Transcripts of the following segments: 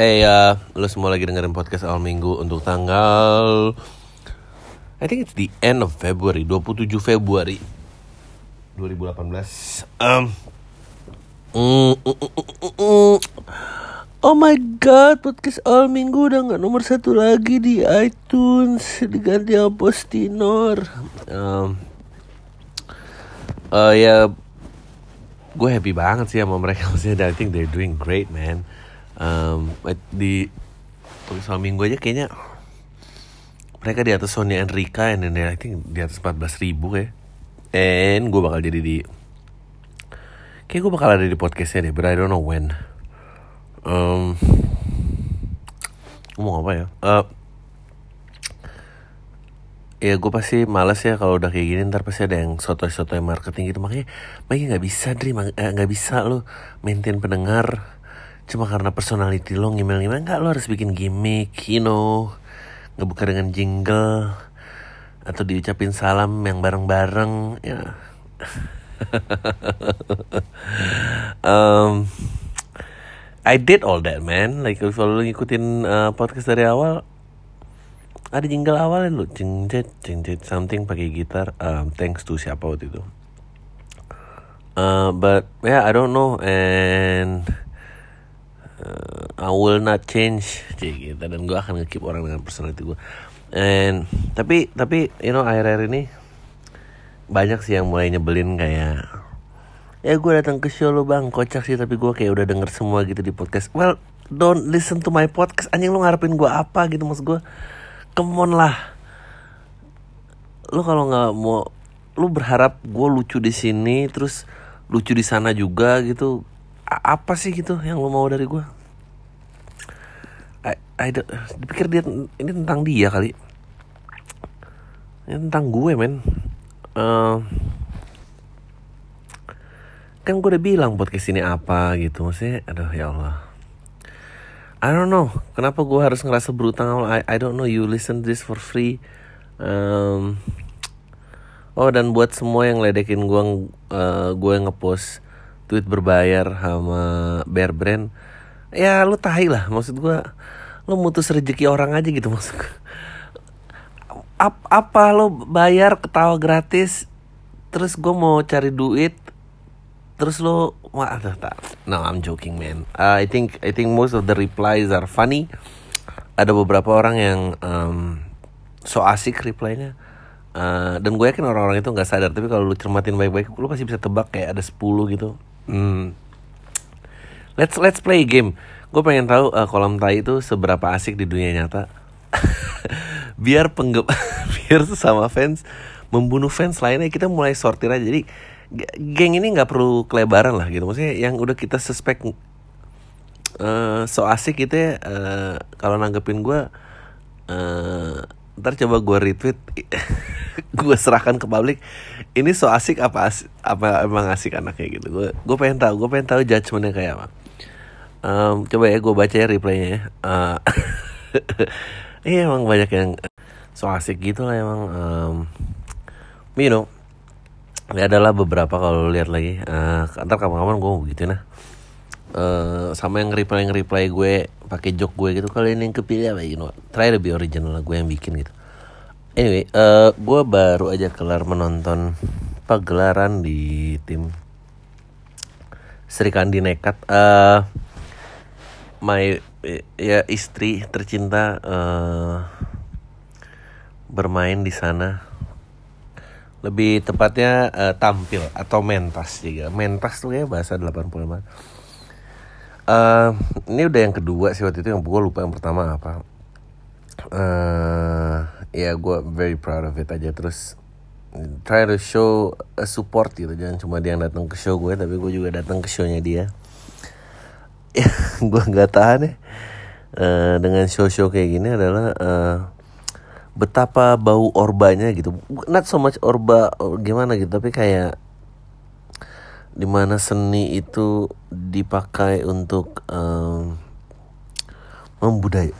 Eh ya, lo semua lagi dengerin podcast awal minggu untuk tanggal I think it's the end of February, 27 Februari 2018. Um, mm, mm, mm, mm, mm. Oh my god, podcast awal minggu udah nggak nomor satu lagi di iTunes diganti sama Postinor. Um, uh, ya, gue happy banget sih sama mereka maksudnya. I think they're doing great, man um, di soal minggu aja kayaknya mereka di atas Sonia Enrica and then I think di atas 14 ribu ya and gue bakal jadi di kayak gue bakal ada di podcastnya deh but I don't know when. Um, mau apa ya? Uh, ya gue pasti males ya kalau udah kayak gini ntar pasti ada yang soto-soto marketing gitu. Makanya makanya nggak bisa Dri. Eh, nggak bisa lo maintain pendengar cuma karena personality lo ngimel-ngimel nggak lo harus bikin gimmick you know. Ngebuka dengan jingle atau diucapin salam yang bareng-bareng ya. Um, I did all that man. Like kalau lo ngikutin uh, podcast dari awal ada jingle awal lo. Cing cet something pakai gitar. Um, thanks to siapa waktu itu. Uh, but yeah I don't know and I will not change. Cik gitu. Dan gue akan ngekip orang dengan personality gue and tapi tapi you know akhir-akhir ini banyak sih yang mulai nyebelin kayak ya gue datang ke show lo bang. Kocak sih tapi gue kayak udah denger semua gitu di podcast. Well don't listen to my podcast. Anjing lo ngarepin gue apa gitu maksud gue come lah. Lo kalau nggak mau lo berharap gue lucu di sini terus lucu di sana juga gitu apa sih gitu yang lo mau dari gue I, I dipikir dia ini tentang dia kali. Ini tentang gue men. Uh, kan gue udah bilang podcast ini apa gitu maksudnya aduh ya Allah. I don't know kenapa gue harus ngerasa berutang I, I don't know you listen this for free. Um, oh dan buat semua yang ledekin gue uh, gue ngepost tweet berbayar sama Bear Brand ya lu tahi lah. Maksud gue lu mutus rezeki orang aja gitu maksud gue Ap apa lo bayar ketawa gratis terus gue mau cari duit terus lo wah tak. No I'm joking man. Uh, I think I think most of the replies are funny. Ada beberapa orang yang um, so asik reply-nya. Uh, dan gue yakin orang-orang itu nggak sadar tapi kalau lu cermatin baik-baik lu pasti bisa tebak kayak ada 10 gitu Hmm. Let's let's play game. Gue pengen tahu uh, kolam tai itu seberapa asik di dunia nyata. biar penggep biar sesama fans membunuh fans lainnya kita mulai sortir aja. Jadi geng ini nggak perlu kelebaran lah gitu. Maksudnya yang udah kita suspek uh, so asik gitu ya uh, kalau nanggepin gue uh, ntar coba gue retweet gue serahkan ke publik ini so asik apa asik, apa emang asik anaknya gitu? Gue gue pengen tahu gue pengen tahu judgementnya kayak apa. Um, coba ya gue baca ya replaynya ya. Uh, iya emang banyak yang so asik gitu lah emang um, you know ya adalah beberapa kalau lihat lagi. Uh, ntar kapan-kapan gue gitu nah uh, sama yang reply yang reply gue pakai joke gue gitu kali ini yang kepilih apa you know try be original lah gue yang bikin gitu Anyway, uh, gue baru aja kelar menonton pagelaran di tim Sri Kandi Nekat. Uh, my ya istri tercinta uh, bermain di sana. Lebih tepatnya uh, tampil atau mentas juga. Mentas tuh ya bahasa 85. Uh, ini udah yang kedua sih waktu itu yang gue lupa yang pertama apa. Uh, ya gue very proud of it aja. Terus try to show a support gitu. Jangan cuma dia yang datang ke show gue tapi gue juga datang ke shownya dia. Ya gue nggak tahan ya. Uh, dengan show-show kayak gini adalah uh, betapa bau orbanya gitu. Not so much orba gimana gitu tapi kayak di mana seni itu dipakai untuk um, membudaya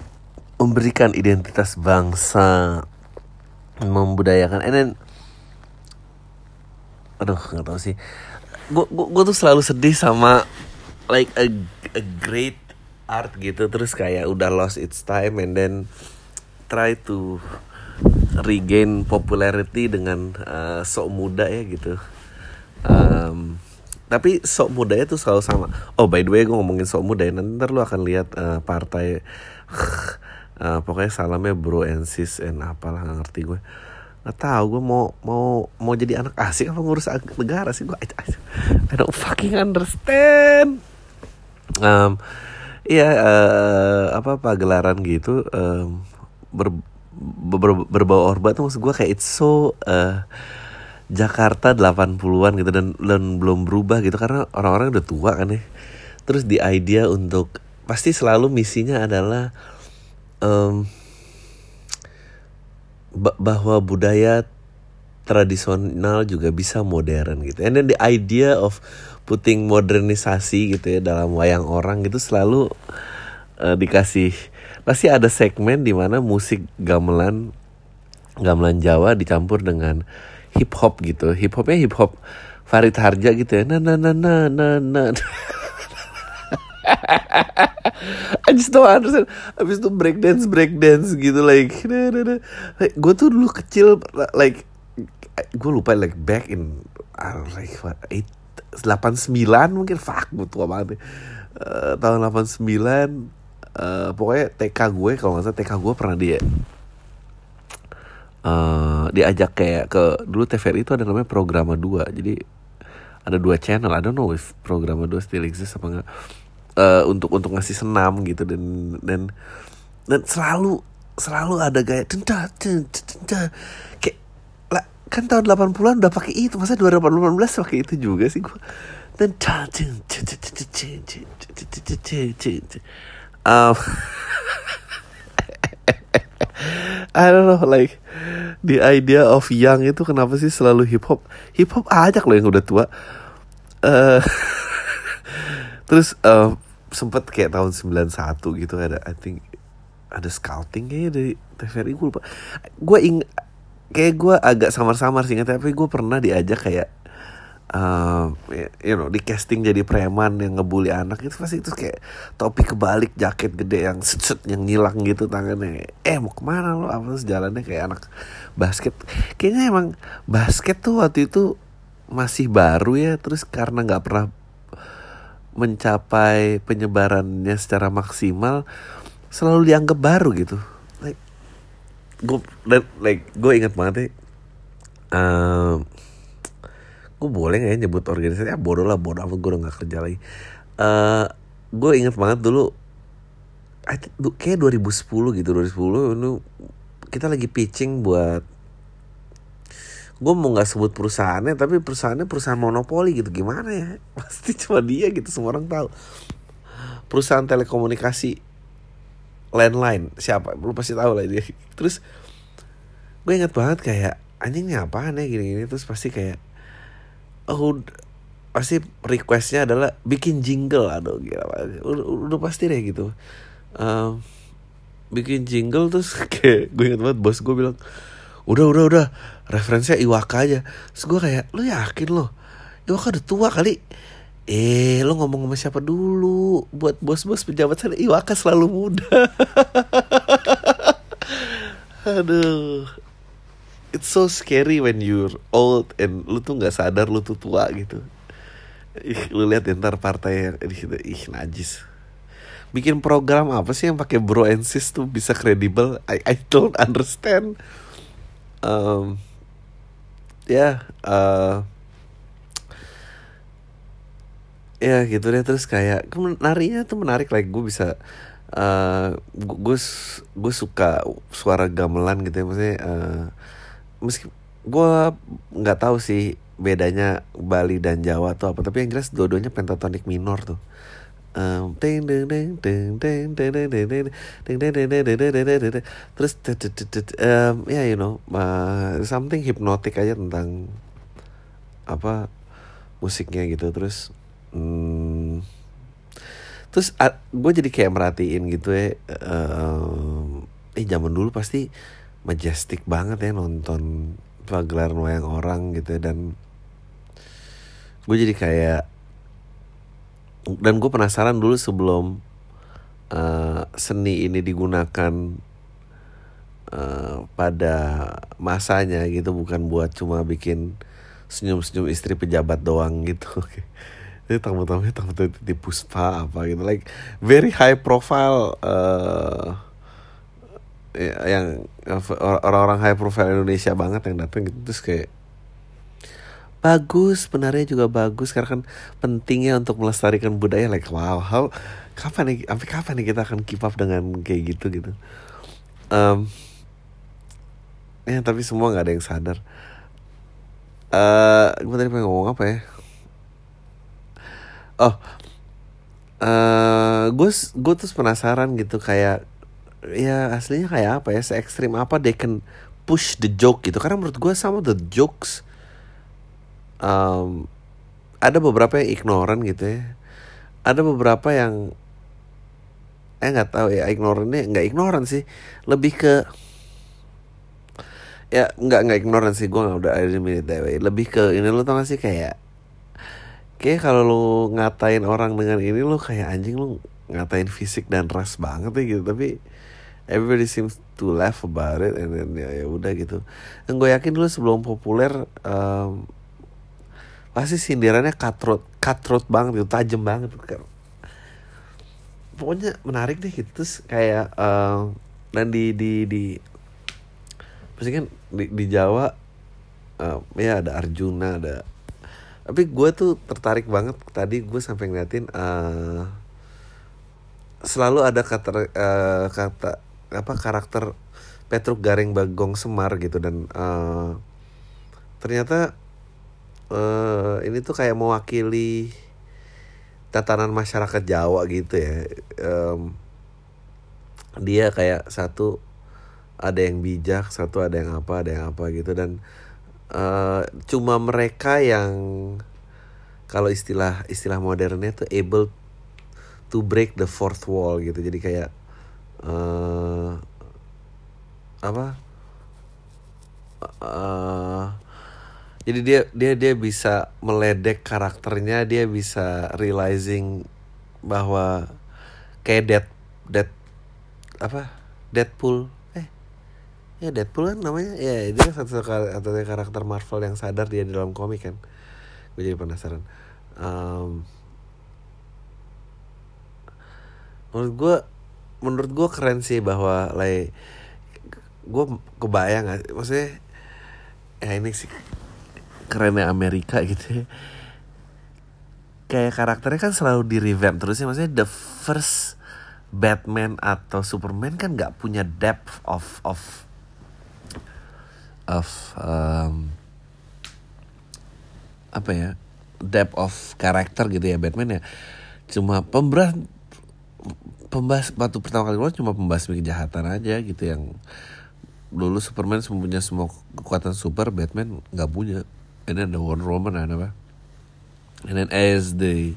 memberikan identitas bangsa membudayakan and then aduh nggak tahu sih. Gue gue tuh selalu sedih sama like a, a great art gitu terus kayak udah lost its time and then try to regain popularity dengan uh, sok muda ya gitu. Um, tapi sok mudanya tuh selalu sama. Oh by the way gue ngomongin sok muda ya. Nanti ntar lu akan lihat uh, partai uh, pokoknya salamnya bro and sis and apalah gak ngerti gue nggak tahu gue mau mau mau jadi anak asing apa ngurus negara sih gue I, I don't fucking understand. Um, Iya uh, apa pagelaran gitu um, ber, ber, berbau orba tuh maksud gue kayak it's so uh, Jakarta 80-an gitu dan, dan belum berubah gitu karena orang-orang udah tua kan ya. Terus di idea untuk pasti selalu misinya adalah um, bahwa budaya tradisional juga bisa modern gitu. And then the idea of putting modernisasi gitu ya dalam wayang orang gitu selalu uh, dikasih pasti ada segmen di mana musik gamelan gamelan Jawa dicampur dengan hip hop gitu. Hip hopnya hip hop Farid Harja gitu ya. Nah nah nah nah nah. I just don't understand Abis itu break dance break dance gitu like, nah, nah, nah. like Gue tuh dulu kecil like Gue lupa like back in uh, like what, eight, 89 mungkin fuck gue tua banget uh, tahun 89 uh, eh, pokoknya TK gue kalau nggak salah TK gue pernah dia uh, diajak kayak ke dulu TVRI itu ada namanya programa dua jadi ada dua channel I don't know if programa dua still exist apa enggak uh, untuk untuk ngasih senam gitu dan dan dan selalu selalu ada gaya tenta tenta kayak kan tahun 80-an udah pakai itu masa 2018 pakai itu juga sih gua dan um, I don't know like the idea of young itu kenapa sih selalu hip hop hip hop aja loh yang udah tua. Uh, terus uh, sempet kayak tahun 91 gitu ada I think ada scouting kayaknya dari TVRI gue lupa. Gue ing kayak gue agak samar-samar sih tapi gue pernah diajak kayak uh, you know di casting jadi preman yang ngebully anak itu pasti itu kayak topi kebalik jaket gede yang set, yang ngilang gitu tangannya. Eh mau ke mana lo apa sejalannya kayak anak basket. Kayaknya emang basket tuh waktu itu masih baru ya terus karena nggak pernah mencapai penyebarannya secara maksimal selalu dianggap baru gitu. Gue dan like gue inget banget ya uh, gue boleh nggak ya nyebut organisasi? Ya bodoh lah bodoh apa gue udah gak kerja lagi. Uh, gue inget banget dulu I think, kayak 2010 gitu 2010 itu kita lagi pitching buat gue mau nggak sebut perusahaannya tapi perusahaannya perusahaan monopoli gitu. Gimana ya? Pasti cuma dia gitu semua orang tahu. Perusahaan telekomunikasi landline siapa? Lu pasti tahu lah dia. Terus gue inget banget kayak anjingnya apaan ya? Gini-gini terus pasti kayak oh pasti requestnya adalah bikin jingle aduh gila udah, udah pasti deh gitu um, bikin jingle terus kayak gue inget banget bos gue bilang udah udah udah referensinya Iwaka aja terus gue kayak lu yakin lo Iwaka udah tua kali Eh, lo ngomong sama siapa dulu? Buat bos-bos pejabat sana, Iwaka selalu muda. Aduh. It's so scary when you're old and lu tuh nggak sadar lu tuh tua gitu. Ih, lu lihat ntar partai yang ih, ih najis. Bikin program apa sih yang pakai bro and sis tuh bisa kredibel? I I don't understand. Um, ya, yeah, uh, ya gitu deh terus kayak narinya tuh menarik like gue bisa uh, gue gue suka suara gamelan gitu ya maksudnya uh, meski gue nggak tahu sih bedanya Bali dan Jawa tuh apa tapi yang jelas dua-duanya pentatonik minor tuh terus ya you know something hipnotik aja tentang apa musiknya gitu terus hmm, terus gue jadi kayak merhatiin gitu ya uh, eh zaman dulu pasti majestic banget ya nonton pagelaran wayang orang gitu ya, dan gue jadi kayak dan gue penasaran dulu sebelum uh, seni ini digunakan uh, pada masanya gitu bukan buat cuma bikin senyum-senyum istri pejabat doang gitu. Itu tamu-tamunya tamu-tamu di puspa apa gitu. Like very high profile uh, yang orang-orang high profile Indonesia banget yang datang gitu terus kayak bagus sebenarnya juga bagus karena kan pentingnya untuk melestarikan budaya. Like wow how kapan nih sampai kapan nih kita akan keep up dengan kayak gitu gitu. Um, ya tapi semua nggak ada yang sadar. Uh, gue tadi pengen ngomong apa ya? Oh uh, gue gue tuh penasaran gitu kayak ya aslinya kayak apa ya se ekstrim apa they can push the joke gitu. Karena menurut gue sama the jokes um, ada beberapa yang ignoran gitu ya. Ada beberapa yang eh nggak tahu ya ignorannya nggak ignoran sih. Lebih ke ya nggak nggak ignoran sih gue nggak udah ada minute that way. Lebih ke ini lo tau gak sih kayak kayak kalau lo ngatain orang dengan ini lo kayak anjing lo ngatain fisik dan ras banget ya gitu. Tapi everybody seems to laugh about it and then ya ya udah gitu. Dan gue yakin dulu sebelum populer um, pasti sindirannya cutthroat cutthroat banget gitu tajam banget. Pokoknya menarik deh gitu terus kayak uh, dan di di di pasti kan di, di Jawa uh, ya ada Arjuna ada tapi gue tuh tertarik banget tadi gue sampai ngeliatin uh, selalu ada kata uh, kata apa karakter Petruk Garing Bagong Semar gitu dan uh, ternyata uh, ini tuh kayak mewakili tatanan masyarakat Jawa gitu ya. Um, dia kayak satu ada yang bijak satu ada yang apa ada yang apa gitu dan uh, cuma mereka yang kalau istilah istilah modernnya tuh able to break the fourth wall gitu. Jadi kayak uh, apa? Uh, jadi dia dia dia bisa meledek karakternya dia bisa realizing bahwa kayak dead dead apa? Deadpool. Eh ya Deadpool kan namanya? Ya dia satu satu karakter Marvel yang sadar dia di dalam komik kan. Gue jadi penasaran. Um, menurut gue menurut gue keren sih bahwa like gue kebayang gak maksudnya ya ini sih kerennya Amerika gitu ya. Kayak karakternya kan selalu di revamp terus ya. Maksudnya the first Batman atau Superman kan nggak punya depth of of of um, apa ya depth of karakter gitu ya Batman ya. Cuma pemberat pembahas batu pertama kali keluar cuma pembahas kejahatan aja gitu yang dulu Superman punya semua kekuatan super Batman nggak punya. And then the Wonder Woman and apa? And then as the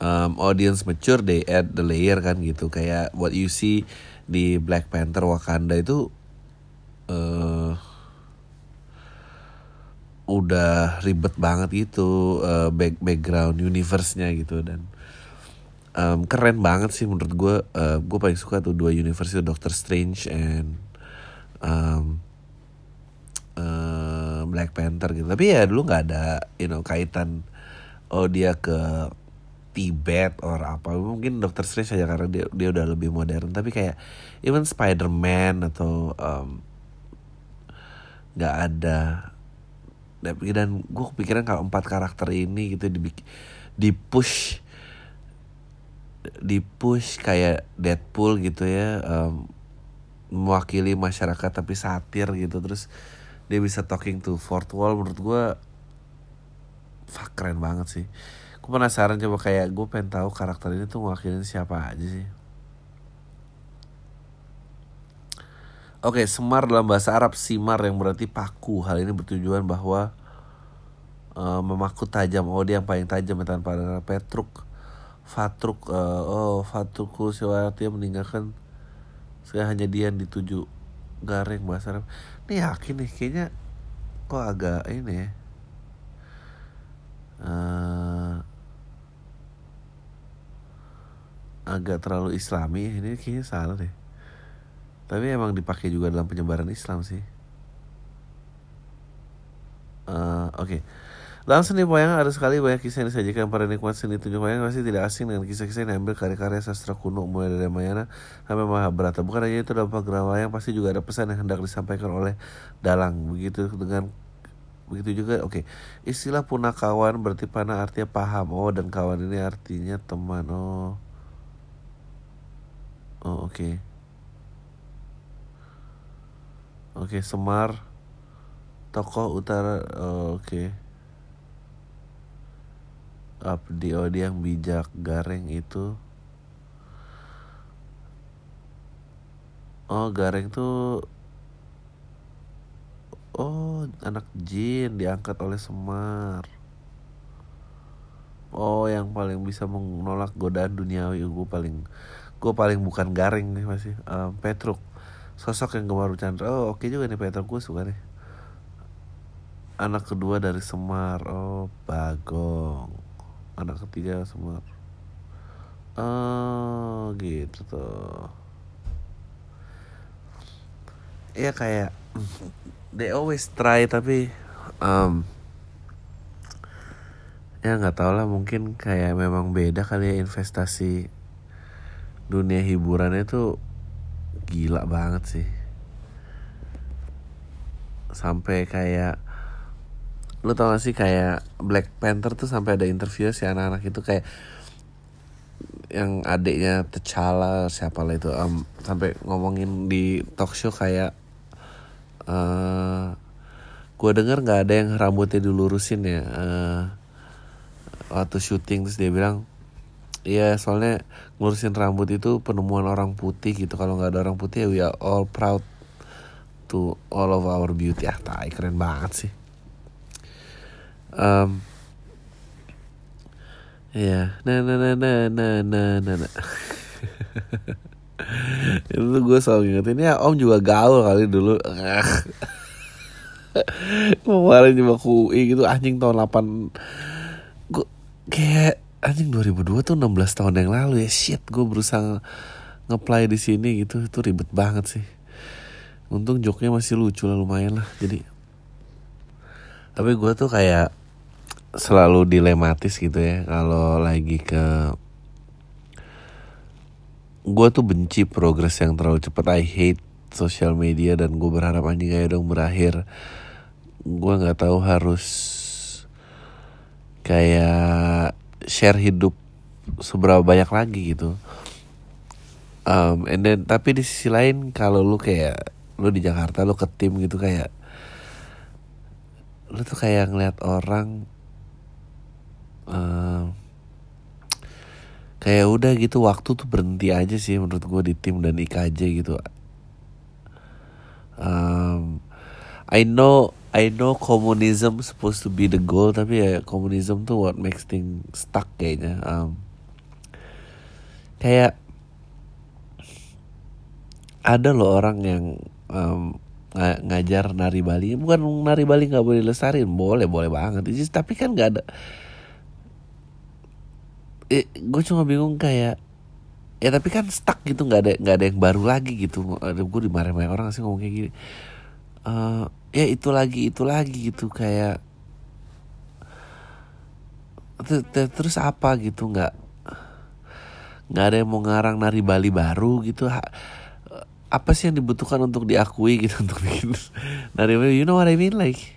um, audience mature they add the layer kan gitu. Kayak what you see di Black Panther Wakanda itu uh, udah ribet banget gitu uh, back background universe-nya gitu. Dan um, keren banget sih menurut gue uh, gue paling suka tuh dua universe itu Doctor Strange and um, uh, Black Panther gitu. Tapi ya dulu nggak ada you know kaitan oh dia ke Tibet or apa. Mungkin Doctor Strange aja karena dia dia udah lebih modern. Tapi kayak even Spider-Man atau nggak um, ada. Dan gue kepikiran kalau empat karakter ini gitu di di push di push kayak Deadpool gitu ya um, mewakili masyarakat tapi satir gitu terus dia bisa talking to fourth wall menurut gue fuck keren banget sih gue penasaran coba kayak gue pengen tahu karakter ini tuh mewakilin siapa aja sih Oke, okay, semar dalam bahasa Arab simar yang berarti paku. Hal ini bertujuan bahwa uh, memaku tajam. Oh, dia yang paling tajam ya, tanpa ada Petruk. Fatruk, uh, oh Fatrukul Siwati meninggalkan saya hanya dia yang dituju garing bahasa Arab ini yakin nih kayaknya kok agak ini ya. Uh, agak terlalu islami ini kayaknya salah deh. Tapi emang dipakai juga dalam penyebaran Islam sih. Uh, oke. okay. Dalam seni wayang ada sekali banyak kisah yang disajikan para nikmat seni tunjuk wayang pasti tidak asing dengan kisah-kisah yang diambil karya-karya sastra kuno mulai dari Ramayana sampai Mahabharata. Bukan hanya itu dalam pagar wayang pasti juga ada pesan yang hendak disampaikan oleh dalang. Begitu dengan begitu juga oke okay. istilah punakawan berarti panah artinya paham oh dan kawan ini artinya teman oh oh oke okay. oke okay, Semar tokoh utara oh, oke okay. Abdi Odi yang bijak Gareng itu. Oh Gareng tuh Oh anak jin diangkat oleh Semar. Oh yang paling bisa menolak godaan duniawi. Gue paling Gue paling bukan Gareng nih masih. Um, Petruk Sosok yang gemar Chandra. Oh oke okay juga nih Petruk gue suka nih. Anak kedua dari Semar. Oh Bagong anak ketiga semua. Oh gitu tuh. Ya kayak they always try tapi um, ya nggak tau lah mungkin kayak memang beda kali ya investasi dunia hiburan itu gila banget sih. Sampai kayak lu tau gak sih kayak Black Panther tuh sampai ada interview si anak-anak itu kayak yang adiknya T'Challa siapa lah itu um, sampai ngomongin di talk show kayak uh, gue denger nggak ada yang rambutnya dilurusin ya uh, waktu syuting terus dia bilang Iya soalnya ngurusin rambut itu penemuan orang putih gitu Kalau nggak ada orang putih ya we are all proud to all of our beauty. Ah tai keren banget sih um, ya nah nah nah nah nah nah nah, nah. itu gue selalu ingetin ya om juga gaul kali dulu. Kemarin cuma kui gitu anjing tahun 8 gue kayak anjing 2002 tuh 16 tahun yang lalu ya shit gue berusaha ngeplay di sini gitu itu ribet banget sih. Untung joknya masih lucu lah lumayan lah jadi. Tapi gue tuh kayak selalu dilematis gitu ya kalau lagi ke gue tuh benci progres yang terlalu cepat. I hate social media dan gue berharap anjing kayak dong berakhir. Gue nggak tahu harus kayak share hidup seberapa banyak lagi gitu. Um, and then tapi di sisi lain kalau lu kayak lu di Jakarta lu ke tim gitu kayak lu tuh kayak ngeliat orang uh, kayak udah gitu waktu tuh berhenti aja sih menurut gue di tim dan IKJ gitu. Um, I know I know communism supposed to be the goal tapi ya communism tuh what makes things stuck kayaknya. Um, kayak ada loh orang yang um, ng ngajar nari Bali. Bukan nari Bali nggak boleh lesarin boleh boleh banget. Tapi kan nggak ada eh, gue cuma bingung kayak ya tapi kan stuck gitu nggak ada nggak ada yang baru lagi gitu. Gue dimarahin orang sih ngomong kayak gini. Uh, ya itu lagi itu lagi gitu kayak terus apa gitu nggak nggak ada yang mau ngarang nari Bali baru gitu. Apa sih yang dibutuhkan untuk diakui gitu untuk bikin nari Bali? You know what I mean like?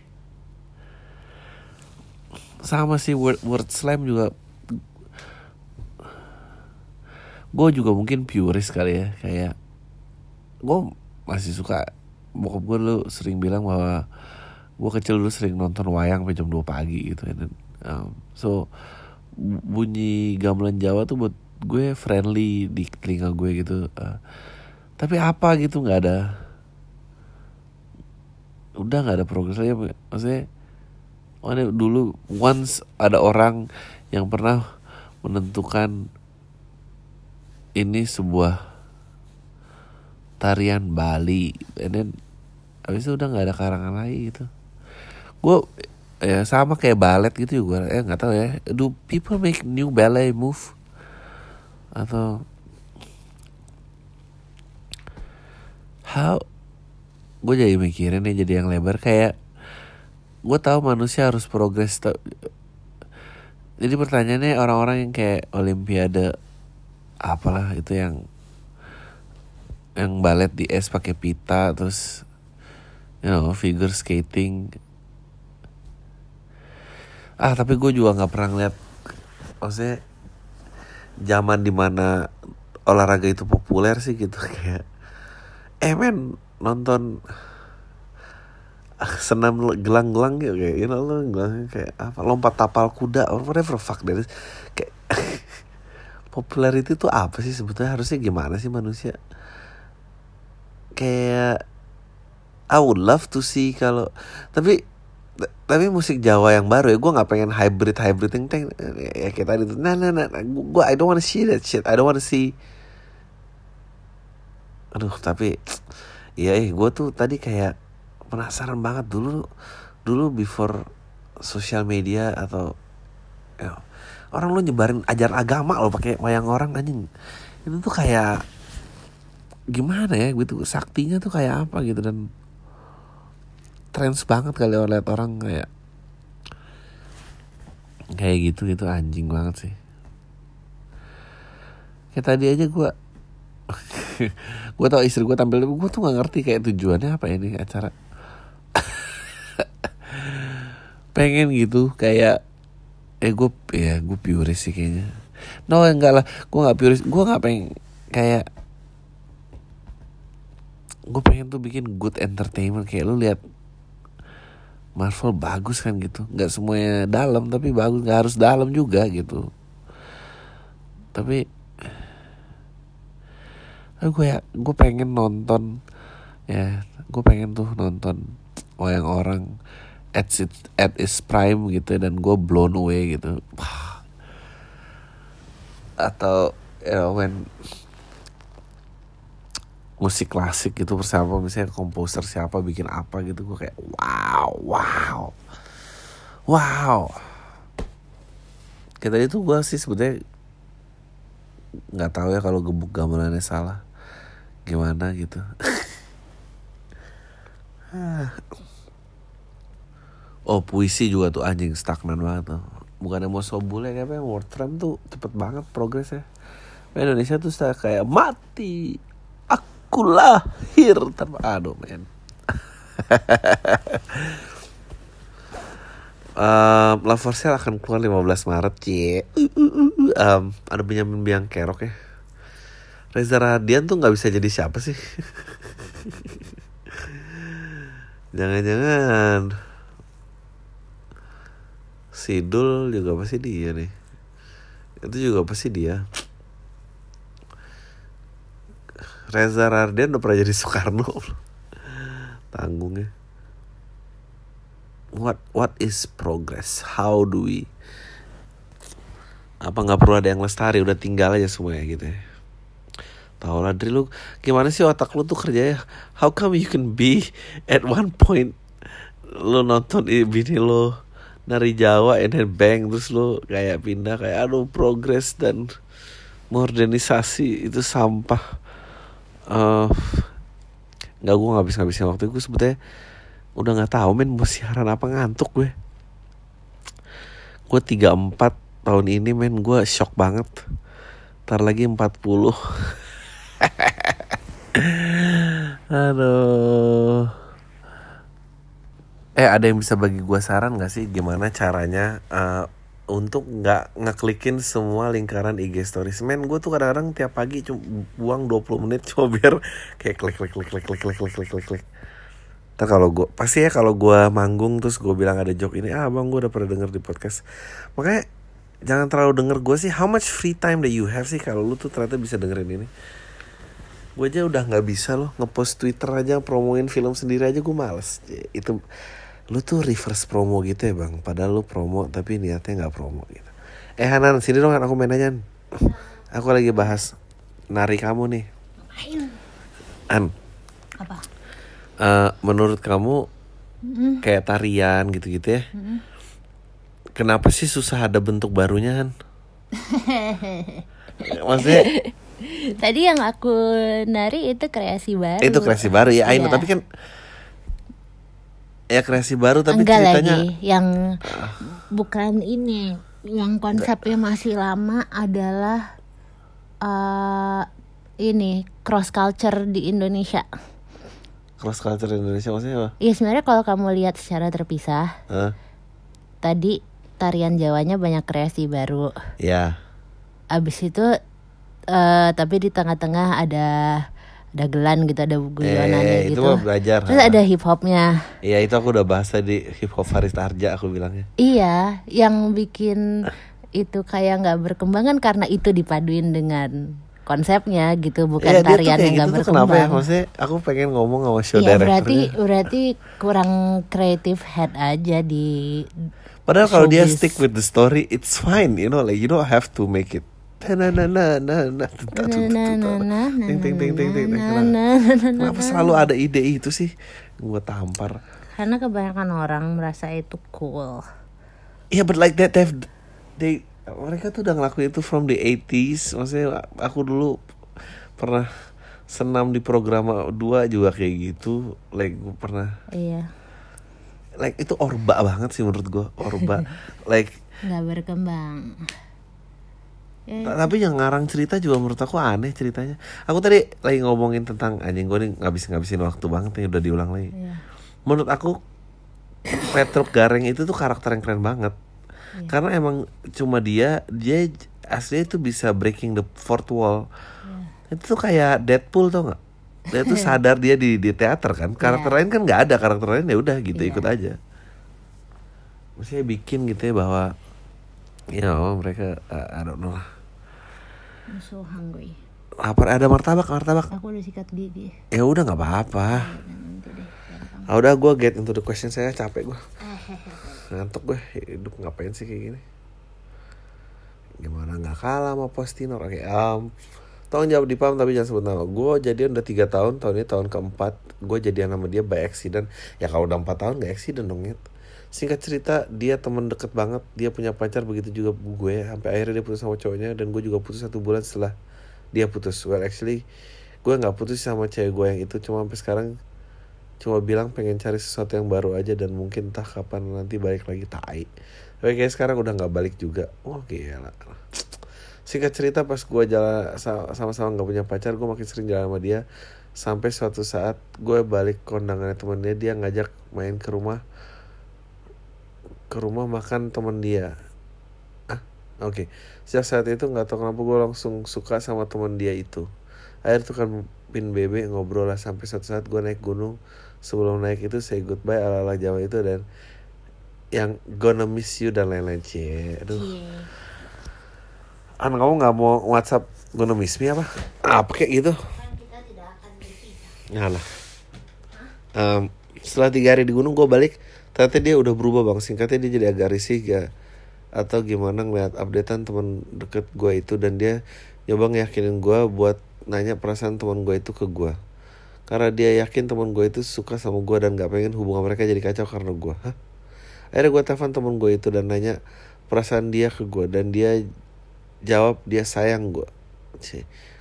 Sama sih word word slam juga gue juga mungkin purist kali ya kayak gue masih suka bokap gue dulu sering bilang bahwa gue kecil dulu sering nonton wayang sampai jam 2 pagi gitu dan um, so bunyi gamelan Jawa tuh buat gue friendly di telinga gue gitu. Uh, tapi apa gitu nggak ada. Udah nggak ada progres lagi maksudnya mana dulu once ada orang yang pernah menentukan ini sebuah tarian Bali. And then habis itu udah nggak ada karangan lagi gitu. Gue ya sama kayak balet gitu ya gue eh nggak tahu ya. Do people make new ballet move? Atau how? Gue jadi mikirin nih jadi yang lebar. Kayak gue tahu manusia harus progres jadi pertanyaannya orang-orang yang kayak olimpiade apalah itu yang yang balet di es pakai pita terus you know figure skating. Ah tapi gue juga nggak pernah ngeliat maksudnya zaman di mana olahraga itu populer sih gitu kayak eh men nonton senam gelang-gelang gitu kayak you know lo gelang kayak apa lompat tapal kuda or whatever fuck dari kayak popularity itu apa sih sebetulnya? Harusnya gimana sih manusia? Kayak I would love to see kalau tapi tapi musik Jawa yang baru ya gue nggak pengen hybrid hybrid yang teng ya kayak tadi tuh nah nah nah gue I don't wanna see that shit I don't wanna see. Aduh tapi iya eh gue tuh tadi kayak penasaran banget dulu dulu before sosial media atau ya, orang lu nyebarin ajar agama lo pakai wayang orang anjing. Itu tuh kayak gimana ya gitu saktinya tuh kayak apa gitu dan trends banget kali orang lihat orang kayak kayak gitu gitu anjing banget sih. Kayak tadi aja gue gue tau istri gue tampil gue tuh nggak ngerti kayak tujuannya apa ini acara. Pengen gitu kayak eh gue ya gue puris sih kayaknya. No enggak lah. Gue nggak puris gue nggak pengen kayak gue pengen tuh bikin good entertainment. Kayak lu lihat Marvel bagus kan gitu. Nggak semuanya dalam tapi bagus. Nggak harus dalam juga gitu. Tapi gue ya gue pengen nonton ya gue pengen tuh nonton wayang orang at its at its prime gitu dan gue blown away gitu. Atau you know, when musik klasik gitu bersama misalnya komposer siapa bikin apa gitu gue kayak wow wow wow. Kita itu gue sih sebetulnya nggak tahu ya kalau gebuk gamelannya salah gimana gitu oh puisi juga tuh anjing stagnan banget tuh. Bukannya mau sobule kayak apa World Trump tuh cepet banget progresnya. Indonesia tuh kayak mati aku lahir. Tanpa aduh men. Um, Love for Sale akan keluar 15 Maret cie um, ada Benjamin Biang Kerok ya. Reza Radian tuh nggak bisa jadi siapa sih? Jangan-jangan Sidul juga pasti dia nih. Itu juga pasti dia. Reza Rardian udah pernah jadi Soekarno. Tanggungnya. What what is progress? How do we? Apa nggak perlu ada yang lestari udah tinggal aja semuanya gitu ya. Tahu lah Dri lu gimana sih otak lu tuh kerjanya? How come you can be at one point lu nonton bini lu nari Jawa and then bang terus lu kayak pindah kayak aduh progress dan modernisasi itu sampah. Uh, nggak gue nggak bisa ngabisin waktu gue sebetulnya udah nggak tahu men mau siaran apa ngantuk gue. Gue tiga empat tahun ini men gue shock banget. Ntar lagi empat puluh. Aduh eh ada yang bisa bagi gue saran gak sih gimana caranya uh, untuk nggak ngeklikin semua lingkaran IG stories. Men, gue tuh kadang-kadang tiap pagi cuma buang 20 menit cuma biar kayak klik klik klik klik klik klik klik klik klik klik. Ntar kalau gue pasti ya kalau gue manggung terus gue bilang ada joke ini, ah bang gue udah pernah denger di podcast. Makanya jangan terlalu denger gue sih. How much free time that you have sih kalau lu tuh ternyata bisa dengerin ini. Gue aja udah nggak bisa loh ngepost Twitter aja promoin film sendiri aja gue males. Itu lu tuh reverse promo gitu ya bang. Padahal lu promo tapi niatnya nggak promo gitu. Eh Hanan sini dong aku main aja aku lagi bahas nari kamu nih. An. Apa? Uh, menurut kamu mm-hmm. kayak tarian gitu-gitu ya? Mm-hmm. kenapa sih susah ada bentuk barunya kan maksudnya Tadi yang aku nari itu kreasi baru. itu kreasi baru ya Iya. tapi kan ya kreasi baru tapi Enggak ceritanya lagi yang bukan ini yang konsepnya masih lama adalah eh ini cross culture di Indonesia. cross culture Indonesia maksudnya apa? Iya sebenarnya kalau kamu lihat secara terpisah Hah? tadi tarian Jawanya banyak kreasi baru. ya Abis itu eh tapi di tengah-tengah ada ada gelan gitu ada Eh, guyonannya itu gitu. mah belajar. Terus ada hip hopnya. Iya itu aku udah bahas tadi hip hop Faris Arja aku bilangnya. Iya, yang bikin itu kayak nggak berkembang kan karena itu dipaduin dengan konsepnya gitu, bukan tuh tarian yang nggak gitu tuh kenapa ya? berkembang. Maksudnya aku pengen ngomong sama show Iya berarti berarti kurang creative head aja di Padahal kalau dia stick with the story, it's fine, you know, like you don't have to make it. Kenapa selalu ada ide itu sih? Gue tampar. Karena kebanyakan orang merasa itu cool. Iya, yeah, but like that they've they mereka tuh udah ngelakuin itu from the 80s. Maksudnya aku dulu pernah senam di program 2 juga kayak gitu. Like gue pernah. Iya. Like itu orba banget sih menurut gue, orba. like nggak berkembang Ya, Ta- Tapi yang ngarang cerita juga menurut aku aneh ceritanya. Aku tadi lagi ngomongin tentang anjing gue nih ngabis ngabisin waktu banget nih udah diulang lagi. iya. Menurut aku Petruk Gareng itu tuh karakter yang keren banget. Iya. Karena emang cuma dia dia aslinya itu bisa breaking the fourth wall. Iya. Itu tuh kayak Deadpool tau nggak? Dia tuh sadar dia di di teater kan. Karakter Iya. lain kan nggak ada karakter lain ya udah gitu Iya. ikut aja. Maksudnya bikin gitu ya bahwa you know, mereka uh, I don't know lah. I'm so hungry. lapar ada martabak martabak Aku udah sikat gigi. ya udah nggak apa-apa gampang. ah udah gue get into the question saya capek gue ngantuk gue hidup ngapain sih kayak gini gimana nggak kalah sama Postinor oke um, tolong jawab di pam tapi jangan sebut nama gue jadian udah tiga tahun tahun ini tahun keempat gue jadian sama dia by accident ya kalau udah empat tahun gak accident dong Nyet. Singkat cerita dia temen deket banget. Dia punya pacar begitu juga gue. Sampai akhirnya dia putus sama cowoknya dan gue juga putus satu bulan setelah dia putus. Well actually gue nggak putus sama cewek gue yang itu. Cuma sampai sekarang cuma bilang pengen cari sesuatu yang baru aja dan mungkin entah kapan nanti balik lagi tai. Tapi kayak sekarang udah nggak balik juga. Oh gila. Singkat cerita pas gue jalan sa- sama-sama nggak punya pacar gue makin sering jalan sama dia. Sampai suatu saat gue balik kondangannya temennya dia ngajak main ke rumah ke rumah makan temen dia. Ah oke. Sejak saat itu nggak tahu kenapa gue langsung suka sama temen dia itu. Akhirnya tuh kan pin BB ngobrol lah sampai suatu saat gue naik gunung. Sebelum naik itu say goodbye ala ala Jawa itu dan yang gonna miss you dan lain-lain cie. Aduh. Iya. An kamu nggak mau WhatsApp gonna miss me apa? Apa kayak gitu? Kan berpisah. Ngalah. Em, setelah tiga hari di gunung gue balik ternyata dia udah berubah bang. Singkatnya dia jadi agak risih gak atau gimana ngeliat updatean teman deket gue itu dan dia nyoba ngeyakinin gue buat nanya perasaan teman gue itu ke gue karena dia yakin teman gue itu suka sama gue dan gak pengen hubungan mereka jadi kacau karena gue akhirnya gue telepon teman gue itu dan nanya perasaan dia ke gue dan dia jawab dia sayang gue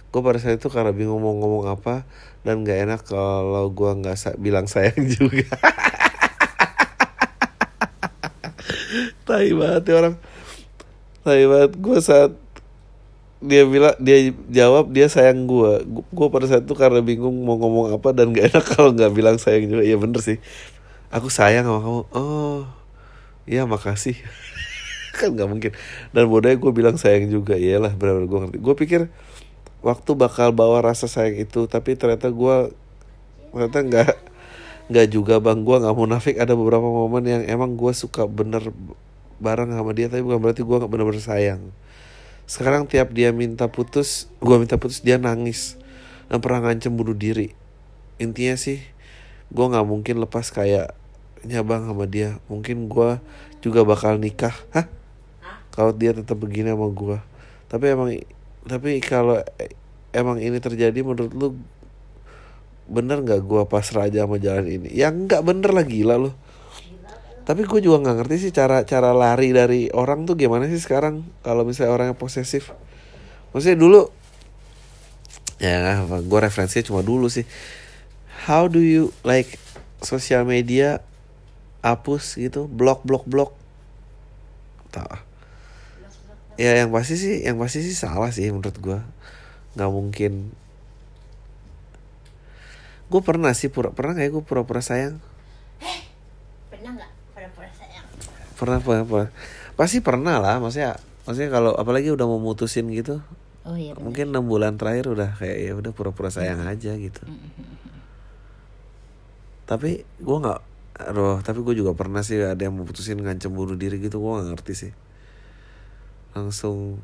gue pada saat itu karena bingung mau ngomong apa dan gak enak kalau gue nggak sa- bilang sayang juga tai banget ya orang. Tai banget. Gue saat dia bilang dia jawab dia sayang gue gue pada saat itu karena bingung mau ngomong apa dan gak enak kalau nggak bilang sayang juga. Iya bener sih. Aku sayang sama kamu. Oh iya makasih. Kan nggak mungkin. Dan bodohnya gue bilang sayang juga. Iyalah benar-benar gue ngerti. Gue pikir waktu bakal bawa rasa sayang itu tapi ternyata gue ternyata nggak nggak juga bang. Gue nggak munafik. Ada beberapa momen yang emang gue suka bener bareng sama dia tapi bukan berarti gue bener-bener sayang. Sekarang tiap dia minta putus gue minta putus dia nangis. Dan pernah ngancem bunuh diri. Intinya sih gue nggak mungkin lepas kayak nyabang sama dia. Mungkin gue juga bakal nikah. Hah? Kalau dia tetap begini sama gue tapi emang tapi kalau emang ini terjadi menurut lu bener nggak gue pasrah aja sama jalan ini? Ya nggak bener lah gila lu tapi gue juga nggak ngerti sih cara cara lari dari orang tuh gimana sih sekarang kalau misalnya orangnya posesif. Maksudnya dulu ya gue referensinya cuma dulu sih. How do you like sosial media hapus gitu blok blok blok? Tak ya yang pasti sih yang pasti sih salah sih menurut gue nggak mungkin. Gue pernah sih pura pernah kayak gue pura-pura sayang pernah nggak pura-pura sayang pernah pernah, pernah. pasti pernah lah maksudnya maksudnya kalau apalagi udah mau mutusin gitu oh iya bener. mungkin enam bulan terakhir udah kayak ya udah pura-pura sayang aja gitu. Tapi gue nggak aduh tapi gue juga pernah sih ada yang mau putusin ngancem bunuh diri gitu gue nggak ngerti sih. Langsung.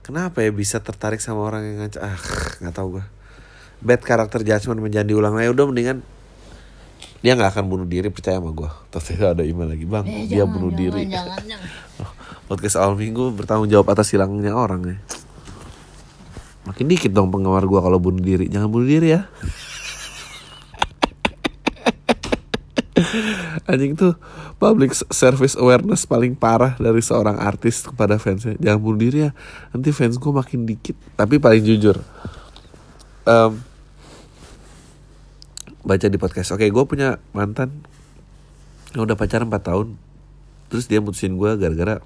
Kenapa ya bisa tertarik sama orang yang ngancem ah nggak tahu gue bad karakter judgment menjadi diulang ya udah mendingan dia nggak akan bunuh diri percaya sama gue terus ada email lagi bang Eh, dia jangan, bunuh jangan, diri jangan, jangan. Podcast awal minggu bertanggung jawab atas hilangnya orang ya. Makin dikit dong penggemar gua kalau bunuh diri. Jangan bunuh diri ya. Anjing tuh public service awareness paling parah dari seorang artis kepada fansnya. Jangan bunuh diri ya. Nanti fans gua makin dikit. Tapi paling jujur. Em, baca di podcast. Oke, gue punya mantan yang udah pacaran 4 tahun. Terus dia mutusin gue gara-gara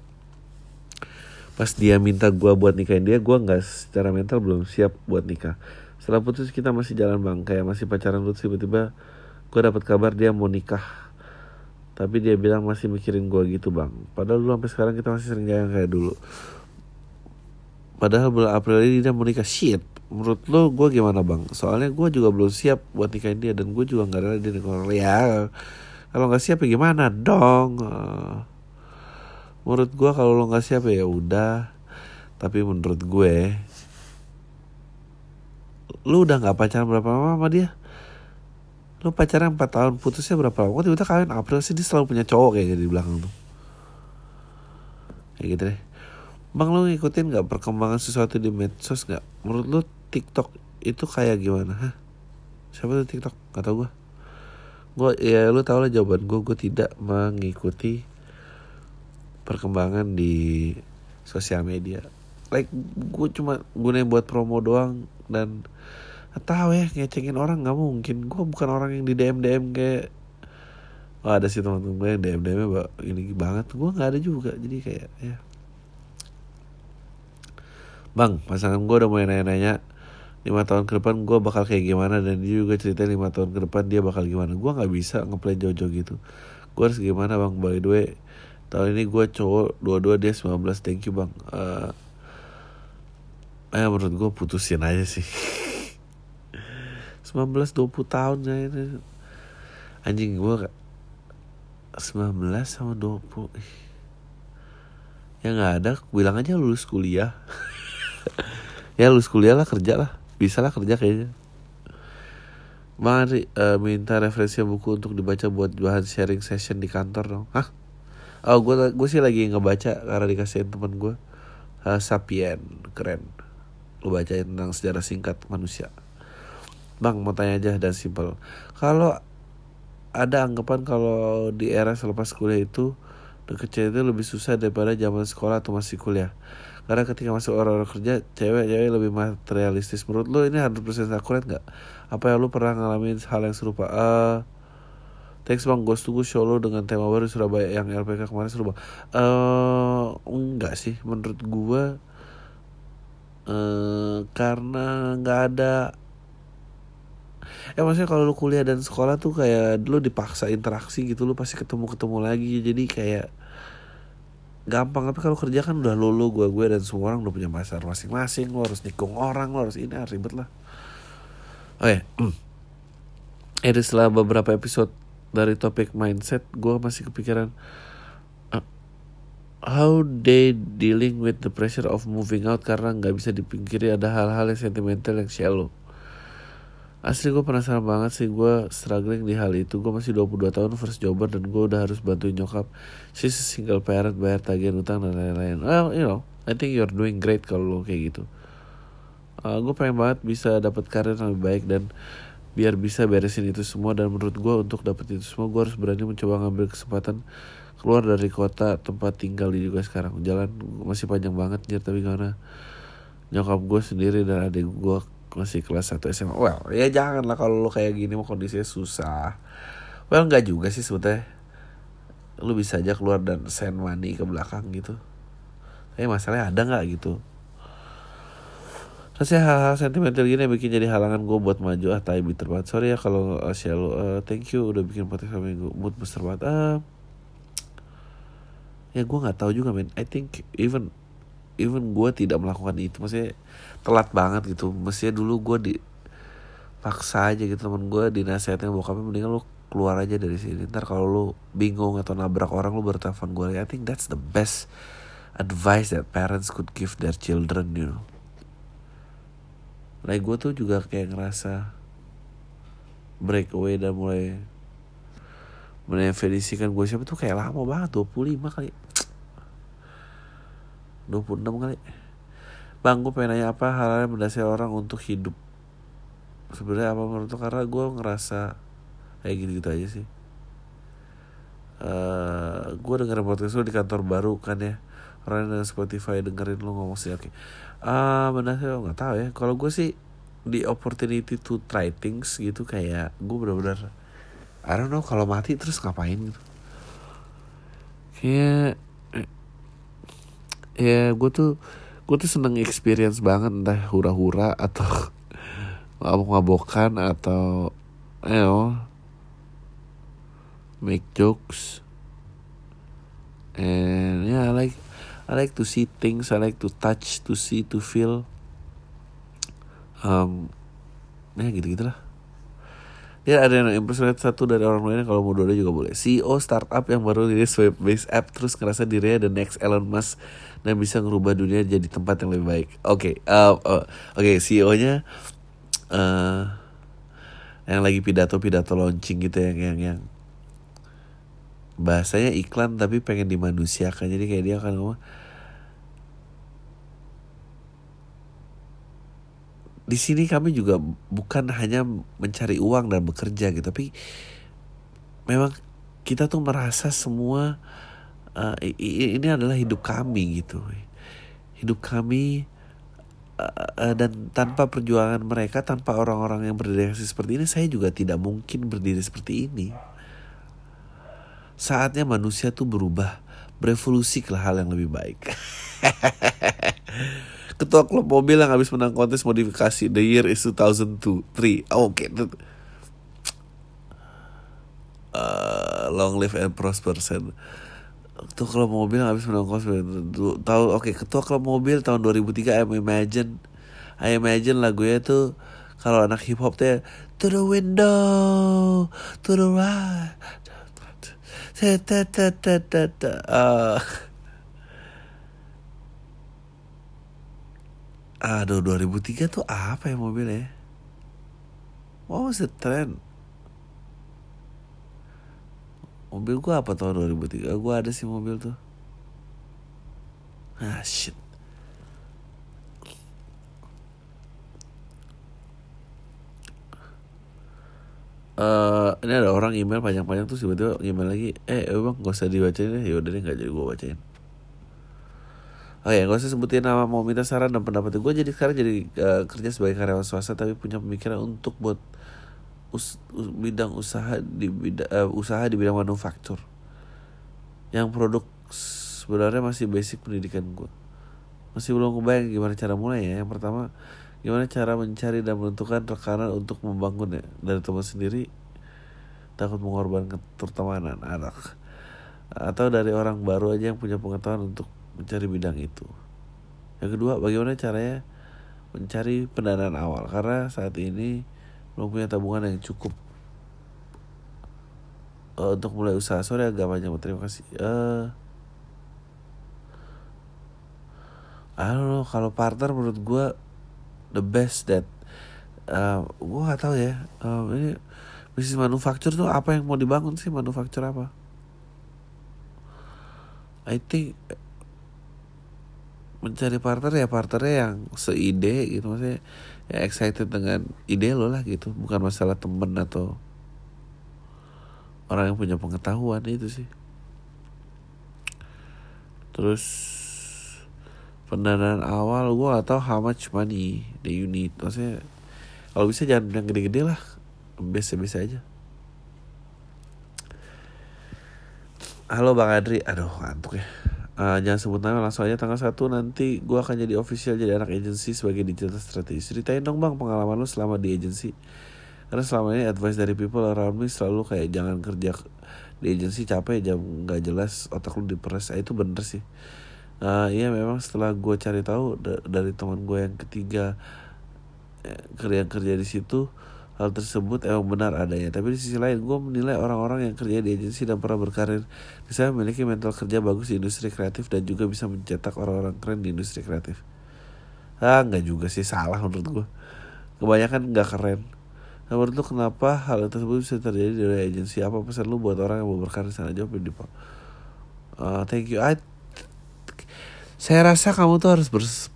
pas dia minta gue buat nikahin dia, gue nggak secara mental belum siap buat nikah. Setelah putus kita masih jalan bang, kayak masih pacaran terus tiba-tiba gue dapat kabar dia mau nikah. Tapi dia bilang masih mikirin gue gitu bang. Padahal dulu sampai sekarang kita masih sering jalan kayak dulu. Padahal bulan April ini dia mau nikah shit. Menurut lo gue gimana bang? Soalnya gue juga belum siap buat nikahin dia dan gue juga nggak rela dia nikah. Ya kalau nggak siap ya gimana dong? Eh, menurut gue kalau lo nggak siap ya udah. Tapi menurut gue, lu udah nggak pacaran berapa lama sama dia? Lu pacaran 4 tahun, putusnya berapa lama? Tiba-tiba kalian April sih dia selalu punya cowok kayak gitu di belakang tuh. Kayak gitu deh. Bang lu ngikutin nggak perkembangan sesuatu di medsos nggak? Menurut lu TikTok itu kayak gimana? Hah? Siapa tuh TikTok? Gak tau gue. Gue ya lu tau lah jawaban gue. Gue tidak mengikuti perkembangan di sosial media. Like gue cuma gunain buat promo doang dan tahu ya ngecengin orang nggak mungkin. Gue bukan orang yang di DM DM kayak Oh ada sih teman-teman gue yang DM DM ini banget. Gue nggak ada juga. Jadi kayak ya Bang, pasangan gue udah mulai nanya-nanya lima tahun ke depan gue bakal kayak gimana dan dia juga cerita lima tahun ke depan dia bakal gimana. Gue nggak bisa ngeplay jauh-jauh gitu. Gue harus gimana bang? By the way tahun ini gue cowok dua-dua dia 19 thank you bang. Eh eh menurut gue putusin aja sih. 19 20 tahun ya ini. Anjing gue 19 sama 20 Ih. ya nggak ada bilang aja lulus kuliah. Ya lulus kuliah lah kerja lah bisa lah kerja kayaknya. Andri eh, minta referensi buku untuk dibaca buat bahan sharing session di kantor dong. Hah? Oh gue gue sih lagi ngebaca karena dikasihin temen gue Eh, Sapien keren. Lu bacain tentang sejarah singkat manusia. Bang mau tanya aja dan simple Kalau ada anggapan kalau di era selepas kuliah itu cewek itu lebih susah daripada zaman sekolah atau masih kuliah karena ketika masuk orang-orang kerja cewek-cewek lebih materialistis. Menurut lo ini 100% akurat nggak? Apa yang lo pernah ngalamin hal yang serupa? Eh thanks bang gue tunggu show lo dengan tema baru Surabaya yang LPK kemarin seru bang. Eh enggak sih menurut gue eh karena nggak ada Eh maksudnya kalau lu kuliah dan sekolah tuh kayak lu dipaksa interaksi gitu lu pasti ketemu-ketemu lagi. Jadi kayak gampang tapi kalau kerja kan udah lu lu gue gue dan semua orang udah punya pasar masing-masing lu harus nikung orang lu harus ini ah, ribet lah. Oh ya Jadi setelah beberapa episode dari topik mindset gue masih kepikiran uh, how they dealing with the pressure of moving out karena nggak bisa dipingkiri ada hal-hal yang sentimental yang shallow Asli gue penasaran banget sih gue struggling di hal itu. Gue masih 22 tahun first jobber dan gue udah harus bantuin nyokap. A single parent bayar tagihan utang dan lain-lain. Well you know I think you're doing great kalau lo kayak gitu. Uh, Gue pengen banget bisa dapat karir yang lebih baik dan biar bisa beresin itu semua dan menurut gue untuk dapet itu semua gue harus berani mencoba ngambil kesempatan keluar dari kota tempat tinggal di juga sekarang. Jalan masih panjang banget nyer tapi karena nyokap gue sendiri dan adik gue masih kelas 1 SMA well ya jangan lah kalau lo kayak gini mau kondisinya susah. Well nggak juga sih sebetulnya. Lu bisa aja keluar dan send money ke belakang gitu. Tapi masalahnya ada nggak gitu? Terus ya hal-hal sentimental gini yang bikin jadi halangan gue buat maju. Ah tai bitter banget. Sorry ya kalau uh, share lu uh, Thank you udah bikin podcast kami gue mood booster banget. Uh, Ya gue gak tahu juga men. I think even Even gue tidak melakukan itu Maksudnya telat banget gitu. Mestinya dulu gue di Paksa aja gitu temen gue dinasihatin bokapnya mendingan lu keluar aja dari sini. Ntar kalau lu bingung atau nabrak orang lu baru gue I think that's the best advice that parents could give their children you know. Like gue tuh juga kayak ngerasa break away dan mulai mendefinisikan gue siapa tuh kayak lama banget 25 kali 26 kali Bang gue pengen nanya apa hal yang mendasari orang untuk hidup Sebenarnya apa menurut lo karena gue ngerasa kayak gitu-gitu aja sih uh, Gue dengerin podcast lo di kantor baru kan ya Orang dengan Spotify dengerin lo ngomong sih oke okay. Uh, benar saya nggak tahu ya. Kalau gue sih di opportunity to try things gitu kayak gue benar-benar I don't know kalau mati terus ngapain gitu. Kayak ya gue tuh gue tuh seneng experience banget entah hura-hura atau mabok-mabokan atau you know, make jokes and yeah I like I like to see things, I like to touch, to see, to feel. Um, ya gitu gitulah. Ya ada yang impersonate satu dari orang lain kalau mau dua juga boleh. CEO startup yang baru rilis web based app terus ngerasa dirinya the next Elon Musk dan bisa ngerubah dunia jadi tempat yang lebih baik. Oke, okay, uh, uh, oke okay, CEO-nya uh, yang lagi pidato-pidato launching gitu yang yang yang bahasanya iklan tapi pengen dimanusiakan jadi kayak dia akan ngomong di sini kami juga bukan hanya mencari uang dan bekerja gitu tapi memang kita tuh merasa semua uh, ini adalah hidup kami gitu. Hidup kami uh, dan tanpa perjuangan mereka tanpa orang-orang yang berdedikasi seperti ini saya juga tidak mungkin berdiri seperti ini. Saatnya manusia tuh berubah, berevolusi ke hal yang lebih baik. Ketua klub mobil yang habis menang kontes modifikasi The year is 2002 3 oh, Oke. Okay. uh, Long live and prosper sen. Ketua klub mobil yang habis menang kontes tahu Oke okay, ketua klub mobil tahun 2003 I imagine. I imagine lagunya tuh kalau anak hip hop tuh to the window to the right. Uh, aduh 2003 tuh apa ya mobilnya? What was the trend? Mobil gua apa tahun 2003? Gua ada sih mobil tuh. Ah shit. uh, ini ada orang email panjang-panjang tuh tiba-tiba email lagi eh bang gak usah dibacain deh yaudah deh gak jadi gue bacain Oh ya, gak usah sebutin nama mau minta saran dan pendapat gue jadi sekarang jadi uh, kerja sebagai karyawan swasta tapi punya pemikiran untuk buat us, us, bidang usaha di bidang uh, usaha di bidang manufaktur. Yang produk sebenarnya masih basic pendidikan gue masih belum kebayang gimana cara mulai ya yang pertama gimana cara mencari dan menentukan rekanan untuk membangun ya. Dari teman sendiri takut mengorbankan terutama anak-anak. Atau dari orang baru aja yang punya pengetahuan untuk mencari bidang itu. Yang kedua bagaimana caranya mencari pendanaan awal? Karena saat ini belum punya tabungan yang cukup. Uh, untuk mulai usaha. Sore agak banyak terima kasih. Uh, I don't know. Kalau partner menurut gue the best that uh, gue gak tahu ya. Uh, ini bisnis manufaktur tuh apa yang mau dibangun sih? Manufaktur apa? I think mencari partner ya partnernya yang seide gitu maksudnya ya excited dengan ide lo lah gitu. Bukan masalah temen atau orang yang punya pengetahuan itu sih. Terus pendanaan awal gue gak tahu how much money you need. Maksudnya kalau bisa jangan yang gede-gede lah. Biasa-biasa aja. Halo bang Adri. Aduh ngantuk ya Uh, jangan sebut nama langsung aja tanggal 1 nanti gue akan jadi official jadi anak agency sebagai digital strategist ceritain dong bang pengalaman lu selama di agency karena selama ini advice dari people around me selalu kayak jangan kerja di agency capek jam nggak jelas otak lu diperes. Ah, itu bener sih. Uh, iya memang setelah gue cari tahu dari teman gue yang ketiga eh, kerja kerja di situ hal tersebut emang benar adanya. Tapi di sisi lain gue menilai orang-orang yang kerja di agensi dan pernah berkarir bisa memiliki mental kerja bagus di industri kreatif dan juga bisa mencetak orang-orang keren di industri kreatif. Ah nggak juga sih salah menurut gue kebanyakan nggak keren. Nah menurut lu kenapa hal tersebut bisa terjadi dari agensi? Apa pesan lu buat orang yang mau berkarir sana? Jawab di pak. Uh, thank you. I, saya rasa kamu tuh harus bers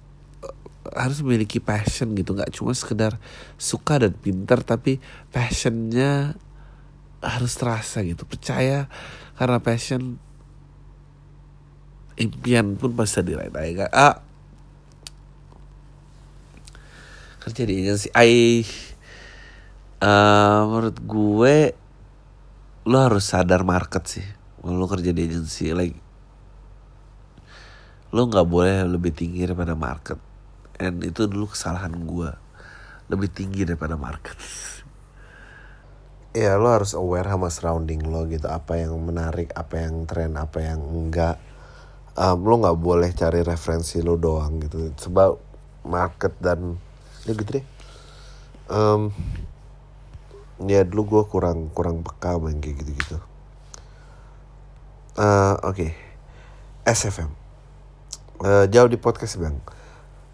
harus memiliki passion gitu. Nggak cuma sekedar suka dan pintar tapi passionnya harus terasa gitu. Percaya karena passion impian pun bisa diraih kan ah. Kerja di agensi. I uh, menurut gue lo harus sadar market sih. Lo kerja di agensi like lo nggak boleh lebih tinggi daripada market and itu dulu kesalahan gue lebih tinggi daripada market. Ya lo harus aware sama surrounding lo gitu. Apa yang menarik apa yang tren apa yang enggak. Um, lo nggak boleh cari referensi lo doang gitu. Sebab market dan ya gitu deh. Um, ya dulu gue kurang kurang peka main kayak gitu gitu uh, oke. Okay. SFM uh, jauh di podcast bang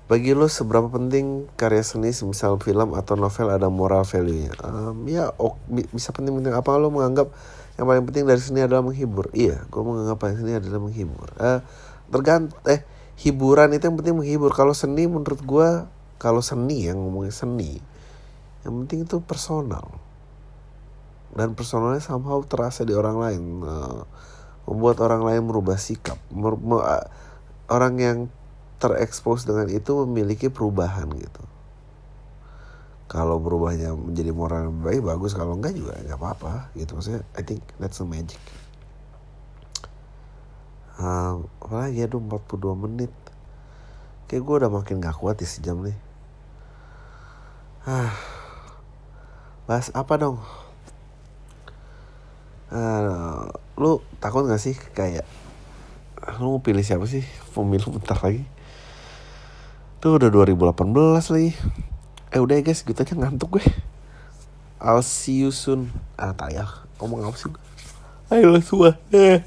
bagi lo seberapa penting karya seni semisal film atau novel ada moral value-nya? Um, ya ok, bisa penting-penting apa lo menganggap yang paling penting dari seni adalah menghibur? Iya, gue menganggap paling seni adalah menghibur. Uh, tergant eh hiburan itu yang penting menghibur. Kalau seni menurut gue kalau seni yang ngomongin seni yang penting itu personal dan personalnya somehow terasa di orang lain uh, membuat orang lain merubah sikap mer uh, orang yang terekspos dengan itu memiliki perubahan gitu. Kalau berubahnya menjadi moral yang baik bagus. Kalau enggak juga nggak apa-apa gitu. Maksudnya I think that's the magic. Um, apalagi ya 42 menit. Kayak gue udah makin gak kuat di sejam nih. Ah bahas apa dong? Uh, lu takut gak sih kayak lu mau pilih siapa sih? Pemilu bentar lagi Tuh udah 2018 lagi. Eh udah ya guys, gitu aja ngantuk gue. I'll see you soon. Ah, tak ya. Ngomong apa sih? Ayo semua. Eh.